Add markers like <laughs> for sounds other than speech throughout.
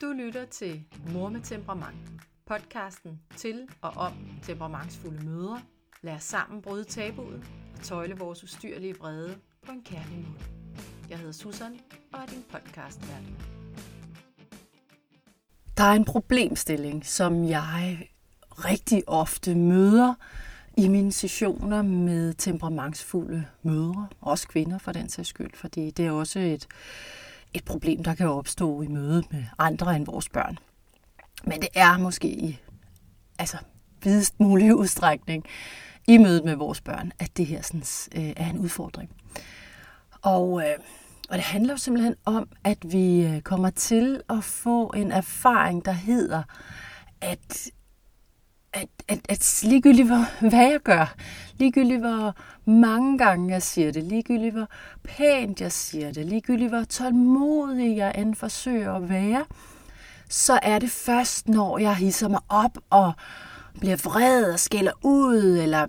Du lytter til Mor med temperament. Podcasten til og om temperamentsfulde mødre. Lad os sammen bryde tabuet og tøjle vores ustyrlige brede på en kærlig måde. Jeg hedder Susan og er din podcastvært. Der er en problemstilling, som jeg rigtig ofte møder i mine sessioner med temperamentsfulde mødre, også kvinder for den sags skyld, fordi det er også et, et problem, der kan opstå i mødet med andre end vores børn. Men det er måske i altså, videst mulig <laughs> udstrækning i mødet med vores børn, at det her sådan, øh, er en udfordring. Og, øh, og det handler jo simpelthen om, at vi øh, kommer til at få en erfaring, der hedder, at at, at, at ligegyldigt hvor, hvad jeg gør, ligegyldigt hvor mange gange jeg siger det, ligegyldigt hvor pænt jeg siger det, ligegyldigt hvor tålmodig jeg end forsøger at være, så er det først, når jeg hisser mig op og bliver vred og skælder ud, eller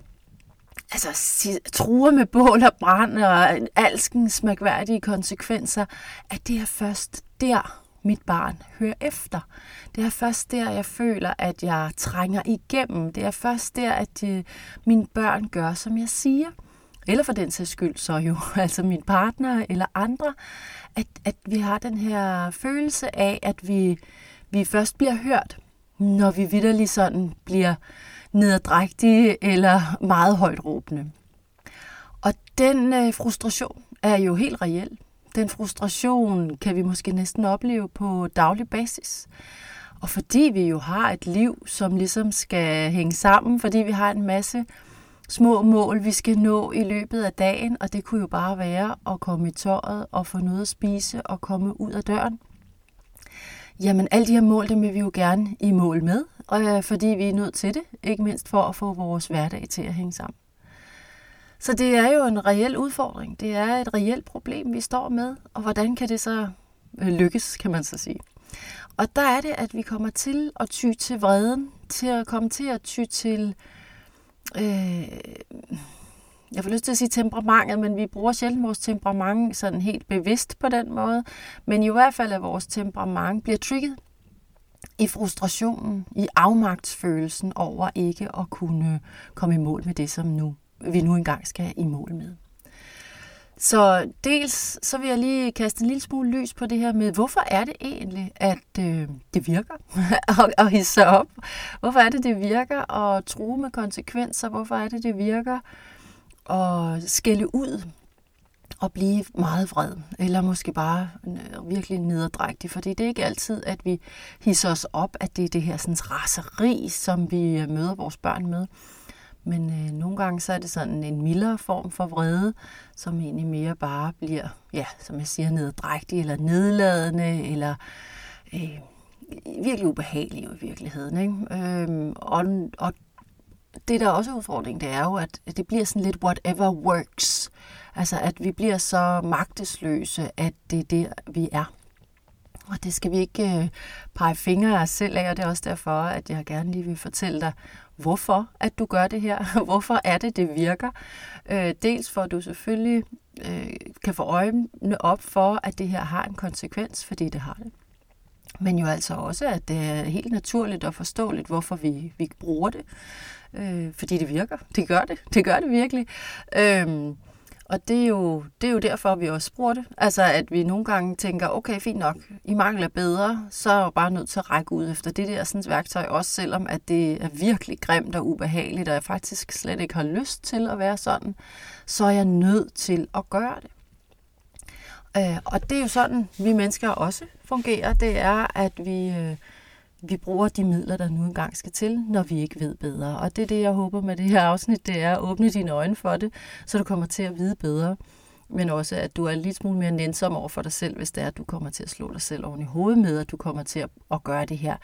altså, truer med bål og brand og alskens mærkværdige konsekvenser, at det er først der, mit barn hører efter. Det er først der, jeg føler, at jeg trænger igennem. Det er først der, at øh, mine børn gør, som jeg siger. Eller for den sags skyld så jo, <laughs> altså min partner eller andre, at, at vi har den her følelse af, at vi, vi først bliver hørt, når vi vidderlig sådan bliver nederdrægtige eller meget højt råbende. Og den øh, frustration er jo helt reel. Den frustration kan vi måske næsten opleve på daglig basis. Og fordi vi jo har et liv, som ligesom skal hænge sammen, fordi vi har en masse små mål, vi skal nå i løbet af dagen, og det kunne jo bare være at komme i tøjet og få noget at spise og komme ud af døren. Jamen, alle de her mål, dem vil vi jo gerne i mål med, og øh, fordi vi er nødt til det, ikke mindst for at få vores hverdag til at hænge sammen. Så det er jo en reel udfordring. Det er et reelt problem, vi står med, og hvordan kan det så øh, lykkes, kan man så sige. Og der er det, at vi kommer til at ty til vreden, til at komme til at ty til, øh, jeg får lyst til at sige temperamentet, men vi bruger sjældent vores temperament sådan helt bevidst på den måde. Men i hvert fald, at vores temperament bliver trigget i frustrationen, i afmagtsfølelsen over ikke at kunne komme i mål med det, som nu vi nu engang skal i mål med. Så dels så vil jeg lige kaste en lille smule lys på det her med, hvorfor er det egentlig, at øh, det virker <laughs> at, hisse op? Hvorfor er det, det virker at true med konsekvenser? Hvorfor er det, det virker at skælde ud og blive meget vred? Eller måske bare øh, virkelig nederdrægtig? Fordi det er ikke altid, at vi hisser os op, at det er det her sådan, raseri, som vi øh, møder vores børn med. Men øh, nogle gange så er det sådan en mildere form for vrede, som egentlig mere bare bliver, ja, som jeg siger, neddrægtig eller nedladende, eller øh, virkelig ubehagelig i virkeligheden. Ikke? Øh, og, og det, der er også udfordring, det er jo, at det bliver sådan lidt whatever works. Altså, at vi bliver så magtesløse, at det er det, vi er. Og det skal vi ikke øh, pege fingre af os selv af, og det er også derfor, at jeg gerne lige vil fortælle dig, hvorfor at du gør det her. <laughs> Hvorfor er det, det virker? Øh, dels for, at du selvfølgelig øh, kan få øjnene op for, at det her har en konsekvens, fordi det har det. Men jo altså også, at det er helt naturligt og forståeligt, hvorfor vi, vi bruger det. Øh, fordi det virker. Det gør det. Det gør det virkelig. Øh, og det er, jo, det er jo derfor, vi også bruger det. Altså, at vi nogle gange tænker, okay, fint nok, I mangler bedre, så er jeg bare nødt til at række ud efter det der sådan værktøj, også selvom at det er virkelig grimt og ubehageligt, og jeg faktisk slet ikke har lyst til at være sådan, så er jeg nødt til at gøre det. Øh, og det er jo sådan, vi mennesker også fungerer. Det er, at vi... Øh, vi bruger de midler, der nu engang skal til, når vi ikke ved bedre. Og det er det, jeg håber med det her afsnit, det er at åbne dine øjne for det, så du kommer til at vide bedre. Men også, at du er lidt smule mere nænsom over for dig selv, hvis det er, at du kommer til at slå dig selv oven i hovedet med, at du kommer til at, at gøre det her.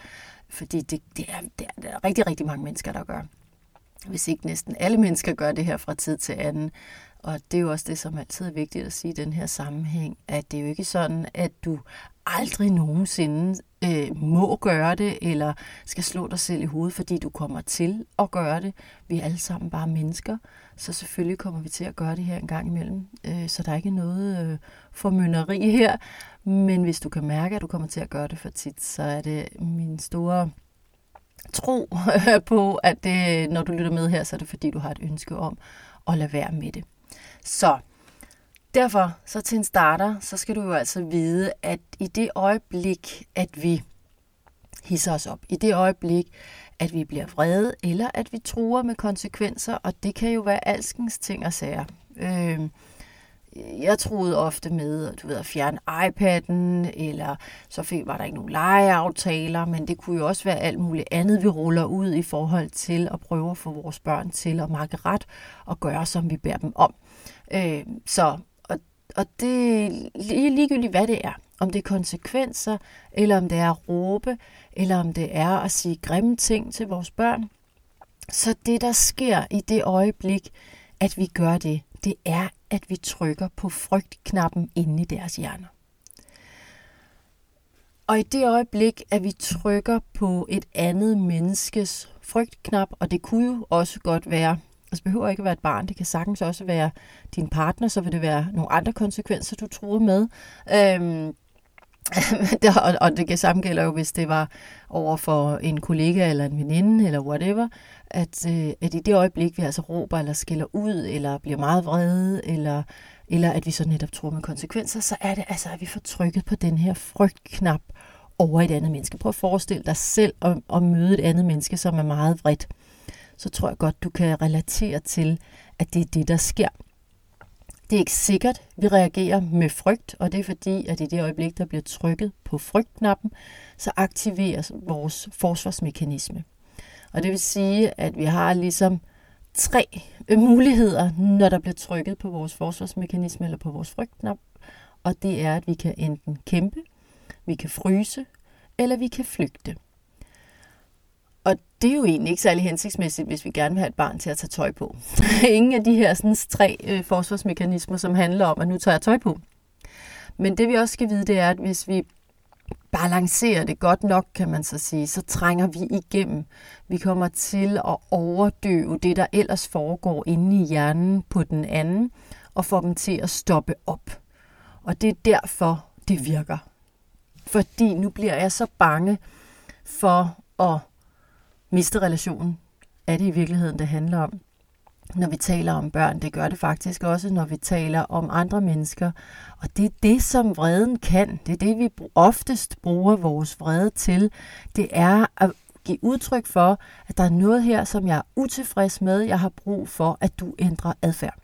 Fordi det, det, er, det er der er rigtig, rigtig mange mennesker, der gør. Hvis ikke næsten alle mennesker gør det her fra tid til anden. Og det er jo også det, som altid er vigtigt at sige i den her sammenhæng, at det er jo ikke sådan, at du aldrig nogensinde øh, må gøre det, eller skal slå dig selv i hovedet, fordi du kommer til at gøre det. Vi er alle sammen bare mennesker, så selvfølgelig kommer vi til at gøre det her en gang imellem. Øh, så der er ikke noget øh, formynderi her, men hvis du kan mærke, at du kommer til at gøre det for tit, så er det min store tro <laughs> på, at det, når du lytter med her, så er det fordi, du har et ønske om at lade være med det. Så derfor, så til en starter, så skal du jo altså vide, at i det øjeblik, at vi hisser os op, i det øjeblik, at vi bliver vrede, eller at vi truer med konsekvenser, og det kan jo være alskens ting og sager. Øh, jeg troede ofte med du ved, at fjerne iPad'en, eller så fik, var der ikke nogen legeaftaler, men det kunne jo også være alt muligt andet, vi ruller ud i forhold til at prøve at få vores børn til at makke ret og gøre, som vi bærer dem om. Øh, så, og, det er ligegyldigt, hvad det er. Om det er konsekvenser, eller om det er at råbe, eller om det er at sige grimme ting til vores børn. Så det, der sker i det øjeblik, at vi gør det, det er, at vi trykker på frygtknappen inde i deres hjerner. Og i det øjeblik, at vi trykker på et andet menneskes frygtknap, og det kunne jo også godt være, altså behøver ikke at være et barn, det kan sagtens også være din partner, så vil det være nogle andre konsekvenser, du troede med. Øhm, <laughs> og det samme gælder jo, hvis det var over for en kollega eller en veninde eller whatever, at, øh, at i det øjeblik, vi altså råber eller skiller ud, eller bliver meget vrede, eller, eller at vi så netop tror med konsekvenser, så er det altså, at vi får trykket på den her frygtknap over et andet menneske. Prøv at forestille dig selv at, at møde et andet menneske, som er meget vredt. Så tror jeg godt, du kan relatere til, at det er det, der sker. Det er ikke sikkert, vi reagerer med frygt, og det er fordi, at i det øjeblik, der bliver trykket på frygtknappen, så aktiveres vores forsvarsmekanisme. Og det vil sige, at vi har ligesom tre muligheder, når der bliver trykket på vores forsvarsmekanisme eller på vores frygtknap. Og det er, at vi kan enten kæmpe, vi kan fryse, eller vi kan flygte. Og det er jo egentlig ikke særlig hensigtsmæssigt, hvis vi gerne vil have et barn til at tage tøj på. <laughs> Ingen af de her sådan, tre øh, forsvarsmekanismer, som handler om, at nu tager jeg tøj på. Men det vi også skal vide, det er, at hvis vi balancerer det godt nok, kan man så sige, så trænger vi igennem. Vi kommer til at overdøve det, der ellers foregår inde i hjernen på den anden, og få dem til at stoppe op. Og det er derfor, det virker. Fordi nu bliver jeg så bange for at miste relationen. Er det i virkeligheden, det handler om? når vi taler om børn. Det gør det faktisk også, når vi taler om andre mennesker. Og det er det, som vreden kan. Det er det, vi oftest bruger vores vrede til. Det er at give udtryk for, at der er noget her, som jeg er utilfreds med. Jeg har brug for, at du ændrer adfærd.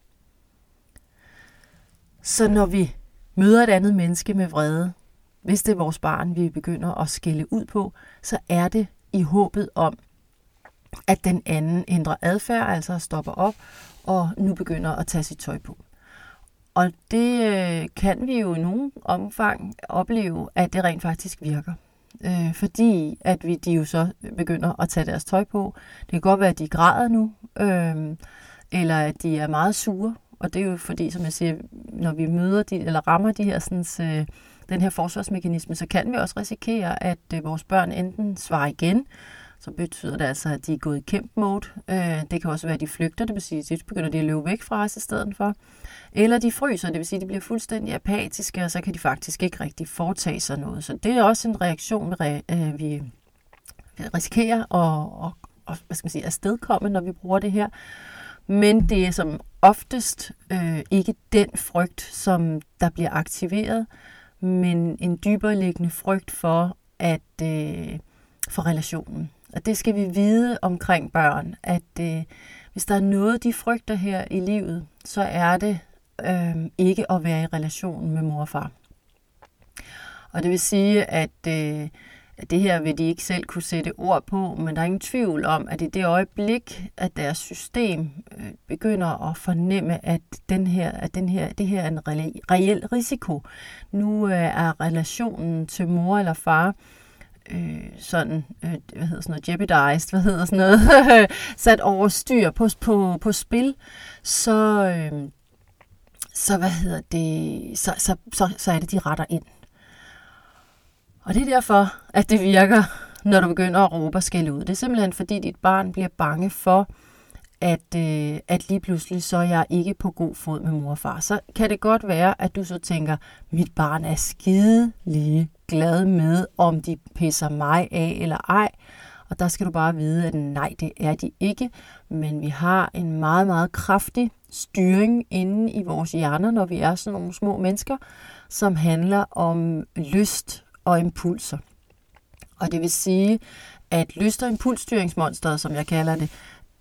Så når vi møder et andet menneske med vrede, hvis det er vores barn, vi begynder at skille ud på, så er det i håbet om, at den anden ændrer adfærd, altså stopper op og nu begynder at tage sit tøj på. Og det øh, kan vi jo i nogen omfang opleve, at det rent faktisk virker. Øh, fordi at vi, de jo så begynder at tage deres tøj på. Det kan godt være, at de græder nu, øh, eller at de er meget sure. Og det er jo fordi, som jeg siger, når vi møder de, eller rammer de her, sådan, øh, den her forsvarsmekanisme, så kan vi også risikere, at øh, vores børn enten svarer igen, så betyder det altså, at de er gået i kæmp mode. Øh, det kan også være, at de flygter, det vil sige, at de begynder de at løbe væk fra os i stedet for. Eller de fryser, det vil sige, at de bliver fuldstændig apatiske, og så kan de faktisk ikke rigtig foretage sig noget. Så det er også en reaktion, vi, øh, vi risikerer at, at, at hvad skal man sige, afstedkomme, når vi bruger det her. Men det er som oftest øh, ikke den frygt, som der bliver aktiveret, men en dybere liggende frygt for, at øh, for relationen. Og det skal vi vide omkring børn, at øh, hvis der er noget, de frygter her i livet, så er det øh, ikke at være i relation med mor og far. Og det vil sige, at øh, det her vil de ikke selv kunne sætte ord på, men der er ingen tvivl om, at i det øjeblik, at deres system øh, begynder at fornemme, at, den her, at den her, det her er en reel risiko. Nu øh, er relationen til mor eller far øh, sådan, øh, hvad hedder sådan noget, jeopardized, hvad hedder sådan noget, <laughs> sat over styr på, på, på spil, så, øh, så hvad hedder det, så, så, så, så er det, de retter ind. Og det er derfor, at det virker, når du begynder at råbe og skælde ud. Det er simpelthen fordi, dit barn bliver bange for, at, øh, at lige pludselig så er jeg ikke på god fod med mor og far. Så kan det godt være, at du så tænker, mit barn er skide lige glad med, om de pisser mig af eller ej. Og der skal du bare vide, at nej, det er de ikke. Men vi har en meget, meget kraftig styring inde i vores hjerner, når vi er sådan nogle små mennesker, som handler om lyst og impulser. Og det vil sige, at lyst- og impulsstyringsmonstret, som jeg kalder det,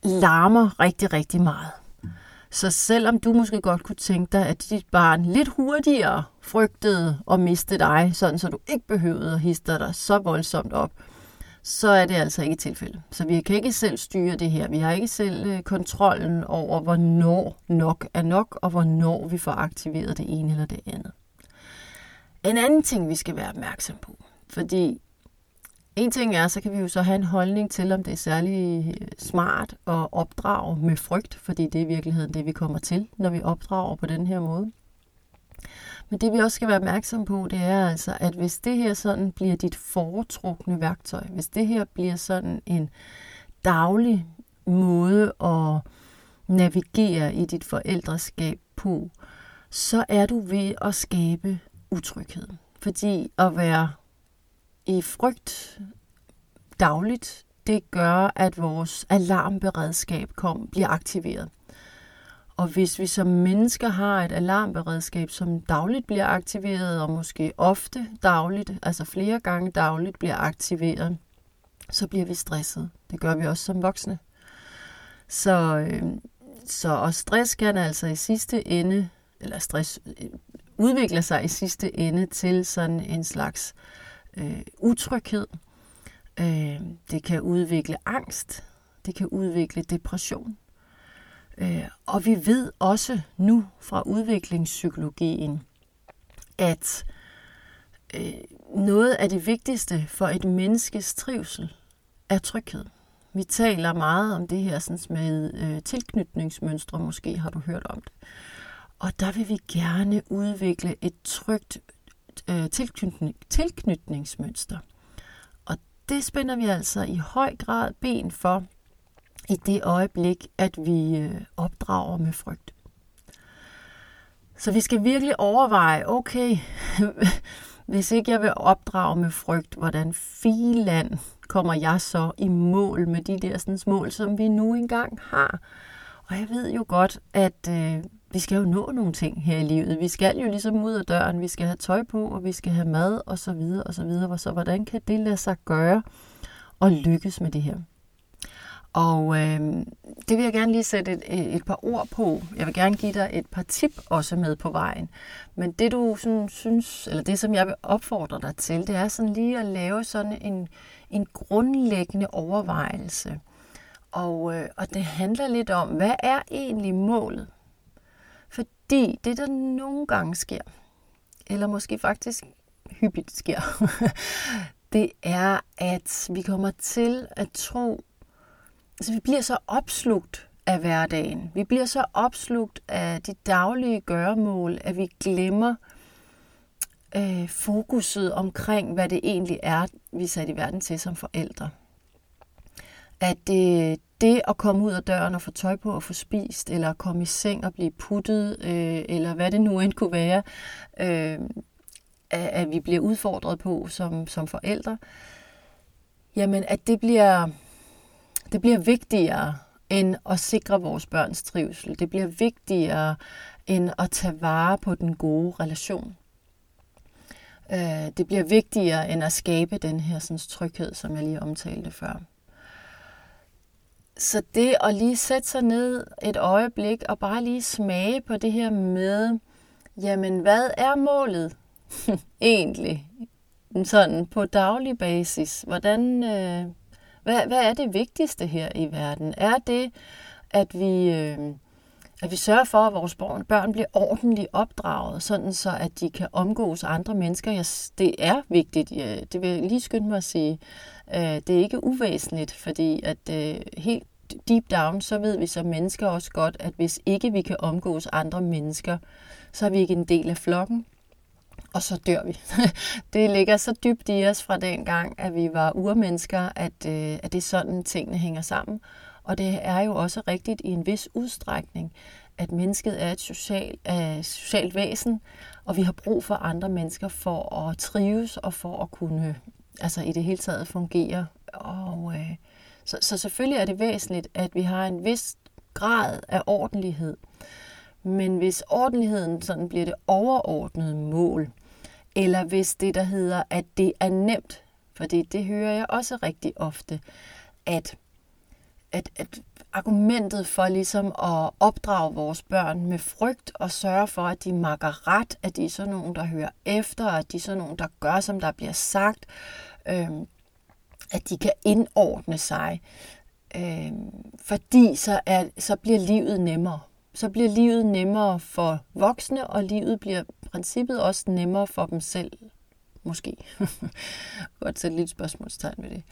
larmer rigtig, rigtig meget. Så selvom du måske godt kunne tænke dig, at dit barn lidt hurtigere frygtede at miste dig, sådan så du ikke behøvede at histe dig så voldsomt op, så er det altså ikke tilfældet. Så vi kan ikke selv styre det her. Vi har ikke selv øh, kontrollen over, hvornår nok er nok, og hvornår vi får aktiveret det ene eller det andet. En anden ting, vi skal være opmærksom på, fordi en ting er, så kan vi jo så have en holdning til, om det er særlig øh, smart at opdrage med frygt, fordi det er i virkeligheden det, vi kommer til, når vi opdrager på den her måde. Men det vi også skal være opmærksom på, det er altså, at hvis det her sådan bliver dit foretrukne værktøj, hvis det her bliver sådan en daglig måde at navigere i dit forældreskab på, så er du ved at skabe utryghed. Fordi at være i frygt dagligt, det gør, at vores alarmberedskab kom, bliver aktiveret. Og hvis vi som mennesker har et alarmberedskab, som dagligt bliver aktiveret, og måske ofte dagligt, altså flere gange dagligt bliver aktiveret, så bliver vi stresset. Det gør vi også som voksne. Så, øh, så og stress kan altså i sidste ende, eller stress øh, udvikler sig i sidste ende til sådan en slags øh, øh, utryghed. Øh, det kan udvikle angst. Det kan udvikle depression. Øh, og vi ved også nu fra udviklingspsykologien, at øh, noget af det vigtigste for et menneskes trivsel er tryghed. Vi taler meget om det her sådan med øh, tilknytningsmønstre, måske har du hørt om det. Og der vil vi gerne udvikle et trygt øh, tilknytning, tilknytningsmønster. Og det spænder vi altså i høj grad ben for i det øjeblik, at vi øh, opdrager med frygt. Så vi skal virkelig overveje, okay, <laughs> hvis ikke jeg vil opdrage med frygt, hvordan filand kommer jeg så i mål med de der sådan, mål, som vi nu engang har? Og jeg ved jo godt, at øh, vi skal jo nå nogle ting her i livet. Vi skal jo ligesom ud af døren, vi skal have tøj på, og vi skal have mad, og så videre, og så videre. Så hvordan kan det lade sig gøre og lykkes med det her? Og øh, det vil jeg gerne lige sætte et, et par ord på. Jeg vil gerne give dig et par tip også med på vejen. Men det du sådan, synes, eller det som jeg vil opfordre dig til, det er sådan lige at lave sådan en, en grundlæggende overvejelse. Og, øh, og det handler lidt om, hvad er egentlig målet? Fordi det, der nogle gange sker, eller måske faktisk hyppigt sker, <laughs> det er, at vi kommer til at tro, altså vi bliver så opslugt af hverdagen. Vi bliver så opslugt af de daglige gøremål, at vi glemmer øh, fokuset omkring, hvad det egentlig er, vi er sat i verden til som forældre. At det, det at komme ud af døren og få tøj på og få spist, eller komme i seng og blive puttet, øh, eller hvad det nu end kunne være, øh, at vi bliver udfordret på som, som forældre, jamen at det bliver, det bliver vigtigere end at sikre vores børns trivsel. Det bliver vigtigere end at tage vare på den gode relation. Øh, det bliver vigtigere end at skabe den her sådan, tryghed, som jeg lige omtalte før. Så det at lige sætte sig ned et øjeblik og bare lige smage på det her med, jamen hvad er målet <laughs> egentlig? Sådan på daglig basis. Hvordan, øh, hvad, hvad er det vigtigste her i verden? Er det, at vi, øh, at vi sørger for, at vores børn, børn bliver ordentligt opdraget, sådan så at de kan omgås andre mennesker? Jeg, det er vigtigt, ja, det vil jeg lige skynde mig at sige. Øh, det er ikke uvæsentligt, fordi at øh, helt deep down, så ved vi som mennesker også godt, at hvis ikke vi kan omgås andre mennesker, så er vi ikke en del af flokken. og så dør vi. <laughs> det ligger så dybt i os fra den gang, at vi var urmennesker, at, øh, at det er sådan, tingene hænger sammen. Og det er jo også rigtigt i en vis udstrækning, at mennesket er et social, øh, socialt væsen, og vi har brug for andre mennesker for at trives og for at kunne altså i det hele taget fungerer. Og, øh, så, så selvfølgelig er det væsentligt, at vi har en vis grad af ordentlighed. Men hvis ordentligheden sådan bliver det overordnede mål, eller hvis det, der hedder, at det er nemt, fordi det hører jeg også rigtig ofte, at, at, at argumentet for ligesom at opdrage vores børn med frygt og sørge for, at de makker ret, at de er sådan nogen, der hører efter, at de er sådan nogen, der gør, som der bliver sagt, øhm, at de kan indordne sig, øhm, fordi så, er, så bliver livet nemmere. Så bliver livet nemmere for voksne, og livet bliver i princippet også nemmere for dem selv. Måske. <laughs> Godt sætte lidt spørgsmålstegn ved det.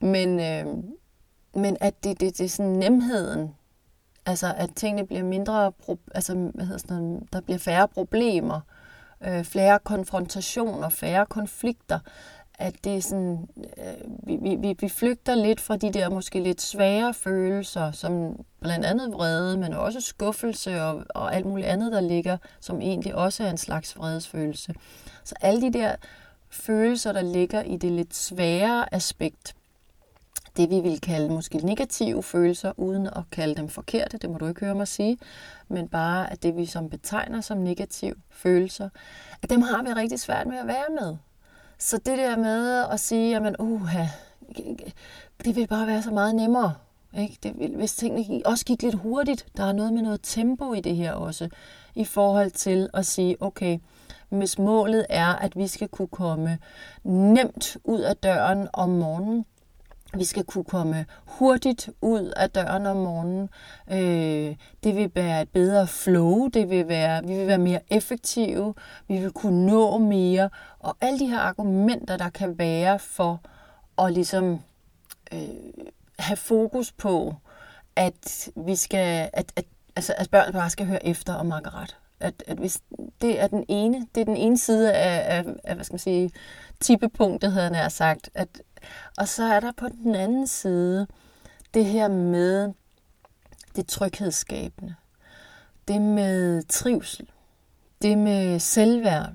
Men, øhm, men at det, det, det er sådan nemheden, altså at tingene bliver mindre, altså hvad hedder sådan noget, der bliver færre problemer, øh, flere konfrontationer, færre konflikter, at det er sådan, øh, vi, vi, vi flygter lidt fra de der måske lidt svære følelser, som blandt andet vrede, men også skuffelse og, og alt muligt andet, der ligger, som egentlig også er en slags vredesfølelse. Så alle de der følelser, der ligger i det lidt svære aspekt, det vi vil kalde måske negative følelser, uden at kalde dem forkerte, det må du ikke høre mig sige, men bare at det vi som betegner som negative følelser, at dem har vi rigtig svært med at være med. Så det der med at sige, at uha, det vil bare være så meget nemmere. Ikke? Det vil, hvis tingene også gik lidt hurtigt, der er noget med noget tempo i det her også, i forhold til at sige, okay, hvis målet er, at vi skal kunne komme nemt ud af døren om morgenen, vi skal kunne komme hurtigt ud af døren om morgenen. Øh, det vil være et bedre flow, det vil være, vi vil være mere effektive, vi vil kunne nå mere, og alle de her argumenter, der kan være for at ligesom øh, have fokus på, at vi skal, at, at, altså, at børn bare skal høre efter og makke ret. At, at hvis det er den ene, det er den ene side af, af, af hvad skal man sige, tippepunktet, havde jeg sagt, at og så er der på den anden side det her med det tryghedsskabende, det med trivsel, det med selvværd,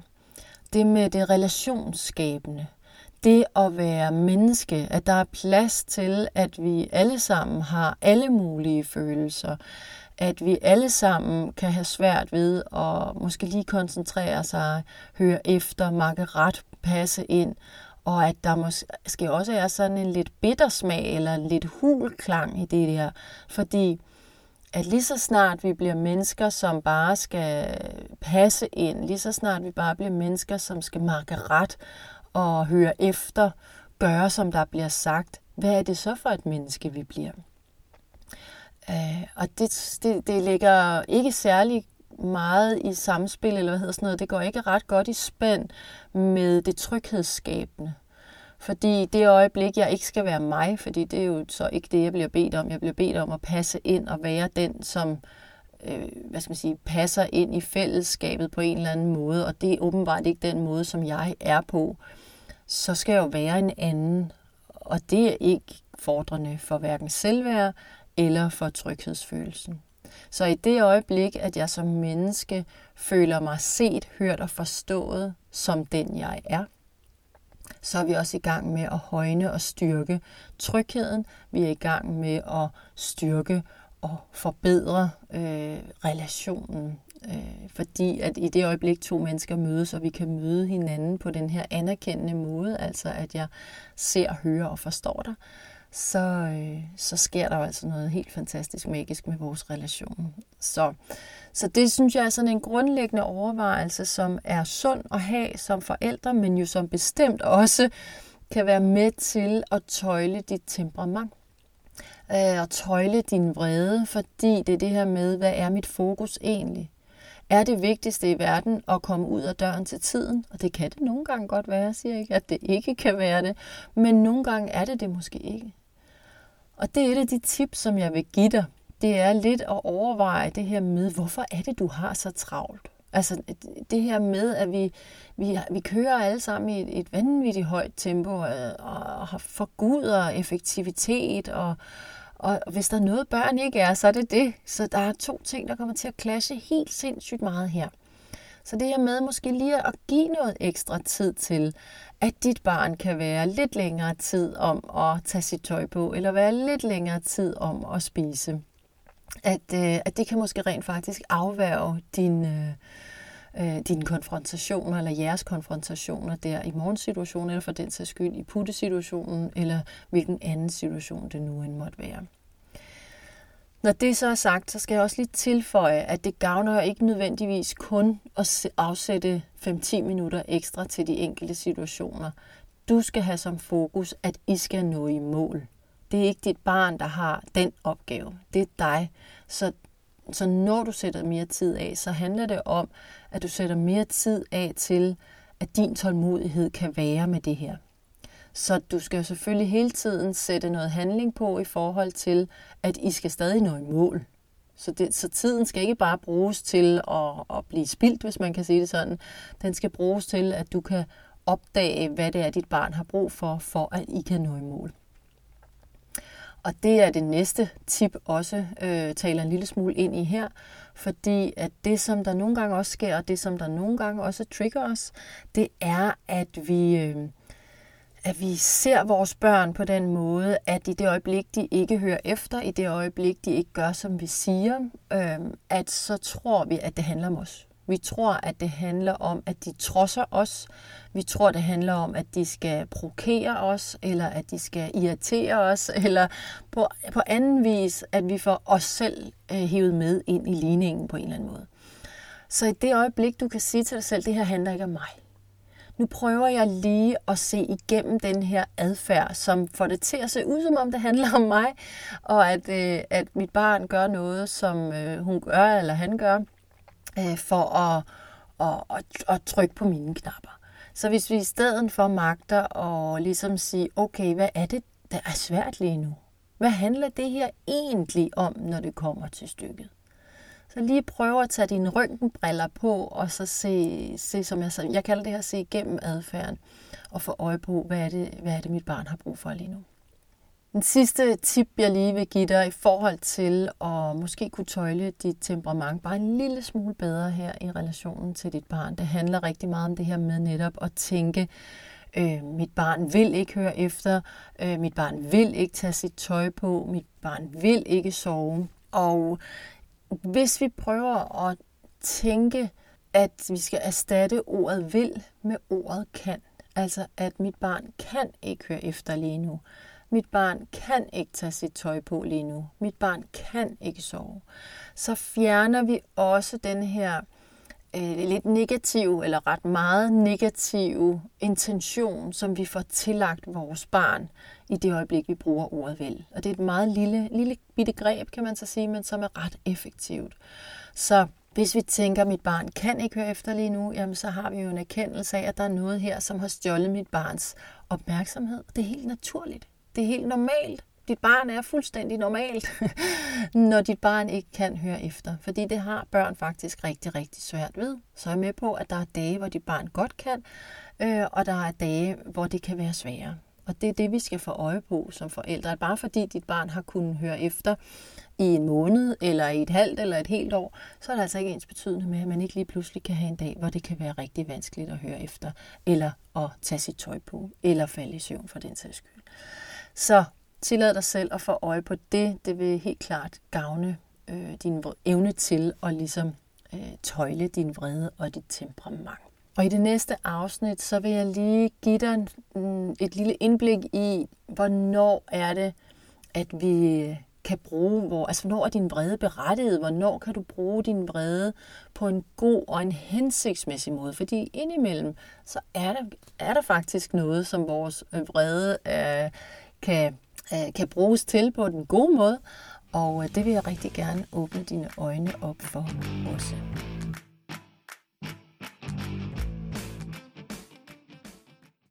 det med det relationsskabende, det at være menneske, at der er plads til, at vi alle sammen har alle mulige følelser, at vi alle sammen kan have svært ved at måske lige koncentrere sig, høre efter, makke ret, passe ind, og at der måske også er sådan en lidt bitter smag eller en lidt hul klang i det der. Fordi at lige så snart vi bliver mennesker, som bare skal passe ind, lige så snart vi bare bliver mennesker, som skal markere ret og høre efter, gøre som der bliver sagt, hvad er det så for et menneske, vi bliver? Uh, og det, det, det ligger ikke særlig meget i samspil, eller hvad hedder sådan noget, det går ikke ret godt i spænd med det tryghedsskabende. Fordi det øjeblik, jeg ikke skal være mig, fordi det er jo så ikke det, jeg bliver bedt om. Jeg bliver bedt om at passe ind og være den, som øh, hvad skal man sige, passer ind i fællesskabet på en eller anden måde, og det er åbenbart ikke den måde, som jeg er på. Så skal jeg jo være en anden, og det er ikke fordrende for hverken selvværd eller for tryghedsfølelsen. Så i det øjeblik, at jeg som menneske føler mig set, hørt og forstået som den jeg er, så er vi også i gang med at højne og styrke trygheden. Vi er i gang med at styrke og forbedre øh, relationen. Øh, fordi at i det øjeblik to mennesker mødes, og vi kan møde hinanden på den her anerkendende måde, altså at jeg ser, hører og forstår dig, så, øh, så sker der jo altså noget helt fantastisk magisk med vores relation. Så, så det synes jeg er sådan en grundlæggende overvejelse, som er sund at have som forældre, men jo som bestemt også kan være med til at tøjle dit temperament øh, og tøjle din vrede, fordi det er det her med, hvad er mit fokus egentlig? Er det vigtigste i verden at komme ud af døren til tiden? Og det kan det nogle gange godt være, jeg siger ikke, at det ikke kan være det, men nogle gange er det det måske ikke. Og det er et af de tips, som jeg vil give dig. Det er lidt at overveje det her med, hvorfor er det, du har så travlt? Altså det her med, at vi, vi, vi kører alle sammen i et, et vanvittigt højt tempo øh, og, og forguder effektivitet og, og hvis der er noget, børn ikke er, så er det det. Så der er to ting, der kommer til at clashe helt sindssygt meget her. Så det her med måske lige at give noget ekstra tid til, at dit barn kan være lidt længere tid om at tage sit tøj på, eller være lidt længere tid om at spise. At, øh, at det kan måske rent faktisk afværge din, øh, øh, dine konfrontationer, eller jeres konfrontationer der i morgensituationen, eller for den sags skyld i puttesituationen, eller hvilken anden situation det nu end måtte være. Når det så er sagt, så skal jeg også lige tilføje, at det gavner ikke nødvendigvis kun at afsætte 5-10 minutter ekstra til de enkelte situationer. Du skal have som fokus, at I skal nå i mål. Det er ikke dit barn, der har den opgave. Det er dig. Så, så når du sætter mere tid af, så handler det om, at du sætter mere tid af til, at din tålmodighed kan være med det her. Så du skal selvfølgelig hele tiden sætte noget handling på i forhold til, at I skal stadig nå i mål. Så, det, så tiden skal ikke bare bruges til at, at blive spildt, hvis man kan sige det sådan. Den skal bruges til, at du kan opdage, hvad det er, dit barn har brug for, for at I kan nå i mål. Og det er det næste tip også øh, taler en lille smule ind i her, fordi at det, som der nogle gange også sker, og det, som der nogle gange også trigger os, det er, at vi... Øh, at vi ser vores børn på den måde, at i det øjeblik, de ikke hører efter, i det øjeblik, de ikke gør, som vi siger, øh, at så tror vi, at det handler om os. Vi tror, at det handler om, at de trodser os. Vi tror, det handler om, at de skal provokere os, eller at de skal irritere os, <laughs> eller på, på anden vis, at vi får os selv øh, hævet med ind i ligningen på en eller anden måde. Så i det øjeblik, du kan sige til dig selv, det her handler ikke om mig nu prøver jeg lige at se igennem den her adfærd, som får det til at se ud, som om det handler om mig, og at, øh, at mit barn gør noget, som øh, hun gør eller han gør, øh, for at, at, at, at trykke på mine knapper. Så hvis vi i stedet for magter og ligesom sige, okay, hvad er det, der er svært lige nu? Hvad handler det her egentlig om, når det kommer til stykket? Så lige prøve at tage dine røntgenbriller på, og så se, se som jeg, jeg kalder det her, se igennem adfærden, og få øje på, hvad er, det, hvad er det, mit barn har brug for lige nu. Den sidste tip, jeg lige vil give dig i forhold til at måske kunne tøjle dit temperament bare en lille smule bedre her i relationen til dit barn. Det handler rigtig meget om det her med netop at tænke, øh, mit barn vil ikke høre efter, øh, mit barn vil ikke tage sit tøj på, mit barn vil ikke sove. Og hvis vi prøver at tænke, at vi skal erstatte ordet vil med ordet kan, altså at mit barn kan ikke høre efter lige nu, mit barn kan ikke tage sit tøj på lige nu, mit barn kan ikke sove, så fjerner vi også den her øh, lidt negative, eller ret meget negative intention, som vi får tillagt vores barn i det øjeblik, vi bruger ordet vel. Og det er et meget lille, lille bitte greb, kan man så sige, men som er ret effektivt. Så hvis vi tænker, at mit barn kan ikke høre efter lige nu, jamen så har vi jo en erkendelse af, at der er noget her, som har stjålet mit barns opmærksomhed. Det er helt naturligt. Det er helt normalt. Dit barn er fuldstændig normalt, <laughs> når dit barn ikke kan høre efter. Fordi det har børn faktisk rigtig, rigtig svært ved. Så er jeg med på, at der er dage, hvor dit barn godt kan, øh, og der er dage, hvor det kan være sværere. Og det er det, vi skal få øje på som forældre. At bare fordi dit barn har kunnet høre efter i en måned, eller i et halvt eller et helt år, så er det altså ikke ens betydende med, at man ikke lige pludselig kan have en dag, hvor det kan være rigtig vanskeligt at høre efter, eller at tage sit tøj på, eller falde i søvn for den sags skyld. Så tillad dig selv at få øje på det. Det vil helt klart gavne øh, din evne til at ligesom øh, tøjle din vrede og dit temperament. Og i det næste afsnit, så vil jeg lige give dig mm, et lille indblik i, hvornår er det, at vi øh, kan bruge, hvor, altså hvornår er din vrede berettiget, hvornår kan du bruge din vrede på en god og en hensigtsmæssig måde. Fordi indimellem, så er der, er der faktisk noget, som vores øh, vrede øh, kan, øh, kan bruges til på den gode måde, og øh, det vil jeg rigtig gerne åbne dine øjne op for også.